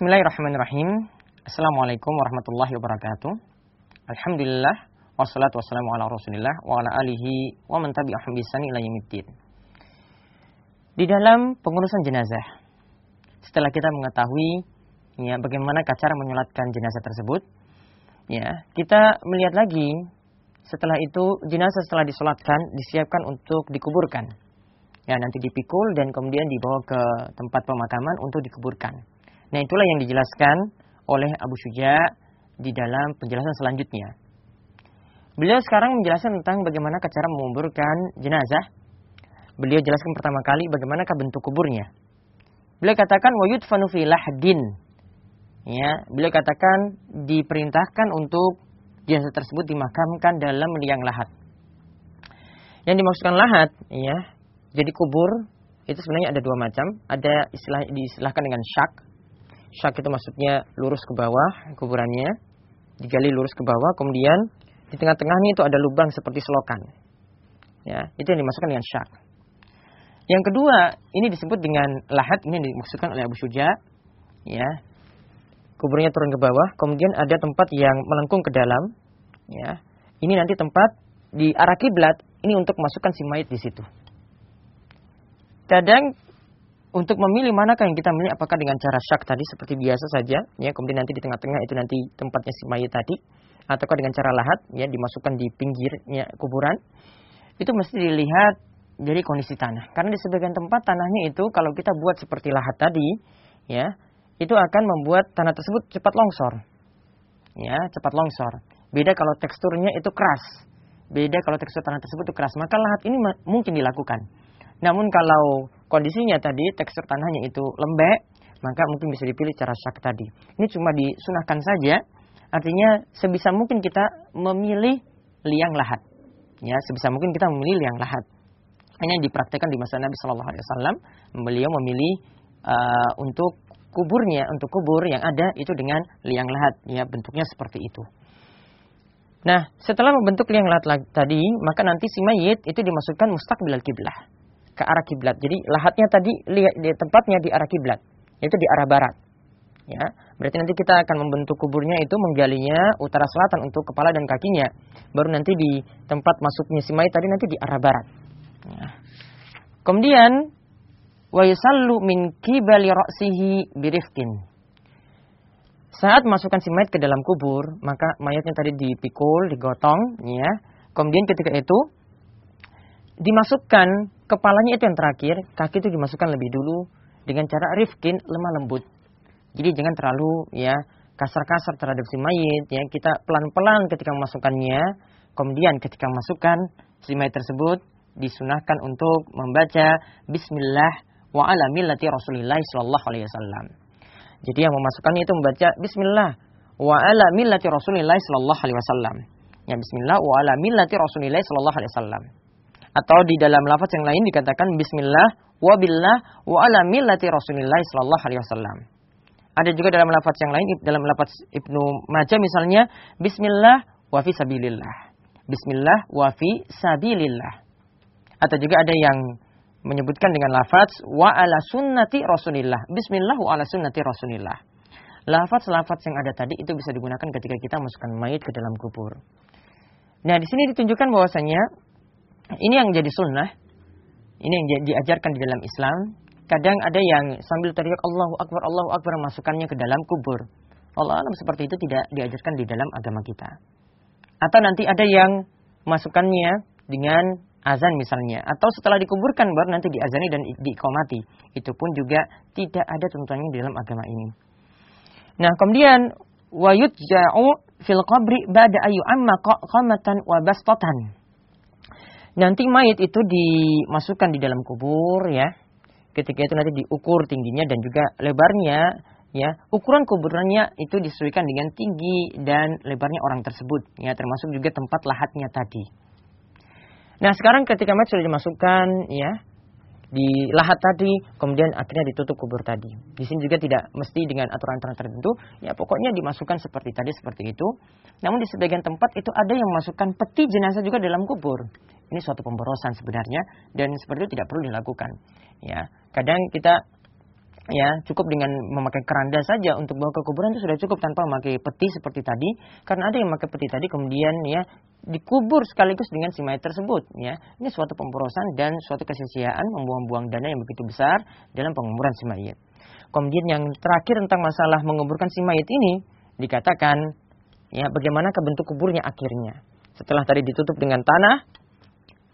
Bismillahirrahmanirrahim. Assalamualaikum warahmatullahi wabarakatuh. Alhamdulillah wassalatu wassalamu ala Rasulillah wa ala alihi wa man tabi'ahum bi ila. Di dalam pengurusan jenazah, setelah kita mengetahui ya bagaimana cara menyolatkan jenazah tersebut, ya, kita melihat lagi setelah itu jenazah setelah disolatkan disiapkan untuk dikuburkan. Ya, nanti dipikul dan kemudian dibawa ke tempat pemakaman untuk dikuburkan. Nah, itulah yang dijelaskan oleh Abu Syuja di dalam penjelasan selanjutnya. Beliau sekarang menjelaskan tentang bagaimana cara menguburkan jenazah. Beliau jelaskan pertama kali bagaimanakah bentuk kuburnya. Beliau katakan wayud fi lahdin. Ya, beliau katakan diperintahkan untuk jenazah tersebut dimakamkan dalam liang lahat. Yang dimaksudkan lahat, ya, jadi kubur itu sebenarnya ada dua macam. Ada istilah diistilahkan dengan syak. Syak itu maksudnya lurus ke bawah kuburannya, digali lurus ke bawah, kemudian di tengah-tengahnya itu ada lubang seperti selokan. Ya, itu yang dimasukkan dengan syak. Yang kedua, ini disebut dengan lahat, ini dimaksudkan oleh Abu Suja. Ya, kuburnya turun ke bawah, kemudian ada tempat yang melengkung ke dalam. Ya, ini nanti tempat di arah kiblat, ini untuk masukkan si mayat di situ. Kadang untuk memilih manakah yang kita milih? Apakah dengan cara syak tadi seperti biasa saja ya? Kemudian nanti di tengah-tengah itu nanti tempatnya si mayat tadi. Ataukah dengan cara lahat ya? Dimasukkan di pinggirnya kuburan. Itu mesti dilihat dari kondisi tanah. Karena di sebagian tempat tanahnya itu kalau kita buat seperti lahat tadi ya itu akan membuat tanah tersebut cepat longsor. Ya cepat longsor. Beda kalau teksturnya itu keras. Beda kalau tekstur tanah tersebut itu keras. Maka lahat ini mungkin dilakukan. Namun kalau kondisinya tadi tekstur tanahnya itu lembek, maka mungkin bisa dipilih cara syak tadi. Ini cuma disunahkan saja, artinya sebisa mungkin kita memilih liang lahat. Ya, sebisa mungkin kita memilih liang lahat. Yang dipraktekkan di masa Nabi Shallallahu Alaihi Wasallam. Beliau memilih uh, untuk kuburnya, untuk kubur yang ada itu dengan liang lahat. Ya, bentuknya seperti itu. Nah, setelah membentuk liang lahat tadi, maka nanti si mayit itu dimasukkan mustaqbil kiblah ke arah kiblat. Jadi lahatnya tadi lihat di tempatnya di arah kiblat, yaitu di arah barat. Ya, berarti nanti kita akan membentuk kuburnya itu menggalinya utara selatan untuk kepala dan kakinya. Baru nanti di tempat masuknya si mayat tadi nanti di arah barat. Ya. Kemudian wa yusallu min kibali ra'sihi birifkin. Saat masukkan si mayat ke dalam kubur, maka mayatnya tadi dipikul, digotong, ya. Kemudian ketika itu dimasukkan kepalanya itu yang terakhir, kaki itu dimasukkan lebih dulu dengan cara rifkin lemah lembut. Jadi jangan terlalu ya kasar-kasar terhadap si mayit ya. Kita pelan-pelan ketika memasukkannya. Kemudian ketika masukkan si mayit tersebut disunahkan untuk membaca bismillah wa ala millati Rasulillah sallallahu alaihi wasallam. Jadi yang memasukkannya itu membaca bismillah wa ala millati Rasulillah sallallahu alaihi wasallam. Ya bismillah wa ala millati Rasulillah sallallahu alaihi wasallam. Atau di dalam lafaz yang lain dikatakan Bismillah wa billah wa ala millati Rasulillah sallallahu alaihi wasallam. Ada juga dalam lafaz yang lain dalam lafaz Ibnu Majah misalnya Bismillah wa fi sabilillah. Bismillah wa fi sabilillah. Atau juga ada yang menyebutkan dengan lafaz wa ala sunnati Rasulillah. Bismillah wa ala sunnati Rasulillah. Lafaz-lafaz yang ada tadi itu bisa digunakan ketika kita masukkan mayat ke dalam kubur. Nah, di sini ditunjukkan bahwasanya ini yang jadi sunnah. Ini yang diajarkan di dalam Islam. Kadang ada yang sambil teriak Allahu Akbar, Allahu Akbar masukkannya ke dalam kubur. Allah alam seperti itu tidak diajarkan di dalam agama kita. Atau nanti ada yang masukkannya dengan azan misalnya. Atau setelah dikuburkan baru nanti diazani dan diikomati. Itu pun juga tidak ada tuntunannya di dalam agama ini. Nah kemudian wayut ja'u fil qabri ba'da ayu amma qamatan wa. Nanti mayat itu dimasukkan di dalam kubur ya. Ketika itu nanti diukur tingginya dan juga lebarnya ya. Ukuran kuburannya itu disesuaikan dengan tinggi dan lebarnya orang tersebut ya, termasuk juga tempat lahatnya tadi. Nah, sekarang ketika mayat sudah dimasukkan ya, di lahat tadi, kemudian akhirnya ditutup kubur tadi. Di sini juga tidak mesti dengan aturan-aturan tertentu, ya pokoknya dimasukkan seperti tadi seperti itu. Namun di sebagian tempat itu ada yang memasukkan peti jenazah juga dalam kubur. Ini suatu pemborosan sebenarnya dan seperti itu tidak perlu dilakukan. Ya, kadang kita ya cukup dengan memakai keranda saja untuk bawa ke kuburan itu sudah cukup tanpa memakai peti seperti tadi. Karena ada yang memakai peti tadi kemudian ya dikubur sekaligus dengan si mayat tersebut ya. Ini suatu pemborosan dan suatu kesia-siaan membuang-buang dana yang begitu besar dalam penguburan si mayat. Kemudian yang terakhir tentang masalah menguburkan si mayat ini dikatakan ya bagaimana bentuk kuburnya akhirnya. Setelah tadi ditutup dengan tanah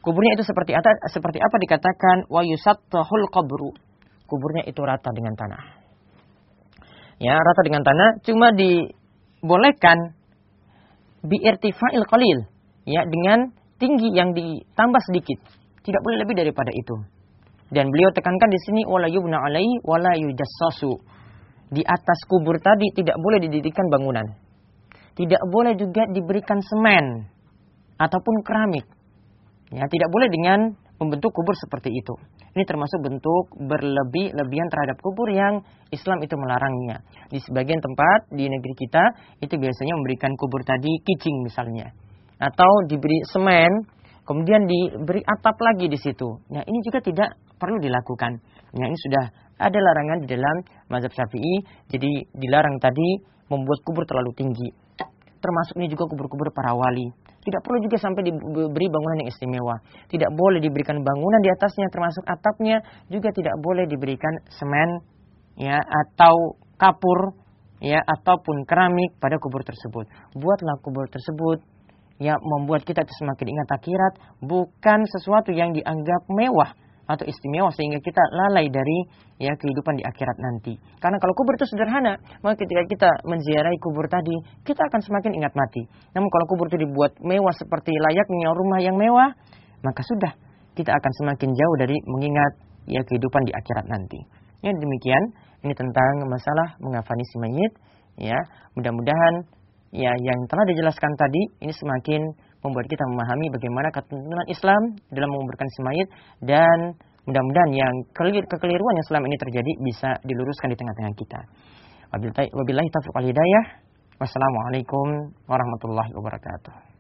kuburnya itu seperti apa seperti apa dikatakan wa yusattahul qabru kuburnya itu rata dengan tanah. Ya, rata dengan tanah cuma dibolehkan biirtifa'il qalil, ya, dengan tinggi yang ditambah sedikit. Tidak boleh lebih daripada itu. Dan beliau tekankan di sini wala yubna alaihi wala yujassasu. Di atas kubur tadi tidak boleh didirikan bangunan. Tidak boleh juga diberikan semen ataupun keramik. Ya, tidak boleh dengan membentuk kubur seperti itu. Ini termasuk bentuk berlebih-lebihan terhadap kubur yang Islam itu melarangnya. Di sebagian tempat di negeri kita itu biasanya memberikan kubur tadi kicing misalnya. Atau diberi semen, kemudian diberi atap lagi di situ. Nah ini juga tidak perlu dilakukan. Nah ini sudah ada larangan di dalam mazhab syafi'i. Jadi dilarang tadi membuat kubur terlalu tinggi. Termasuk ini juga kubur-kubur para wali tidak perlu juga sampai diberi bangunan yang istimewa. Tidak boleh diberikan bangunan di atasnya termasuk atapnya. Juga tidak boleh diberikan semen ya atau kapur ya ataupun keramik pada kubur tersebut. Buatlah kubur tersebut ya membuat kita semakin ingat akhirat bukan sesuatu yang dianggap mewah atau istimewa sehingga kita lalai dari ya kehidupan di akhirat nanti. Karena kalau kubur itu sederhana, maka ketika kita menziarahi kubur tadi, kita akan semakin ingat mati. Namun kalau kubur itu dibuat mewah seperti layaknya rumah yang mewah, maka sudah kita akan semakin jauh dari mengingat ya kehidupan di akhirat nanti. Ya demikian ini tentang masalah mengafani si mayit ya. Mudah-mudahan ya yang telah dijelaskan tadi ini semakin membuat kita memahami bagaimana ketentuan Islam dalam menguburkan si mayit dan mudah-mudahan yang kekeliruan yang selama ini terjadi bisa diluruskan di tengah-tengah kita. Wabillahi taufiq wal hidayah. Wassalamualaikum warahmatullahi wabarakatuh.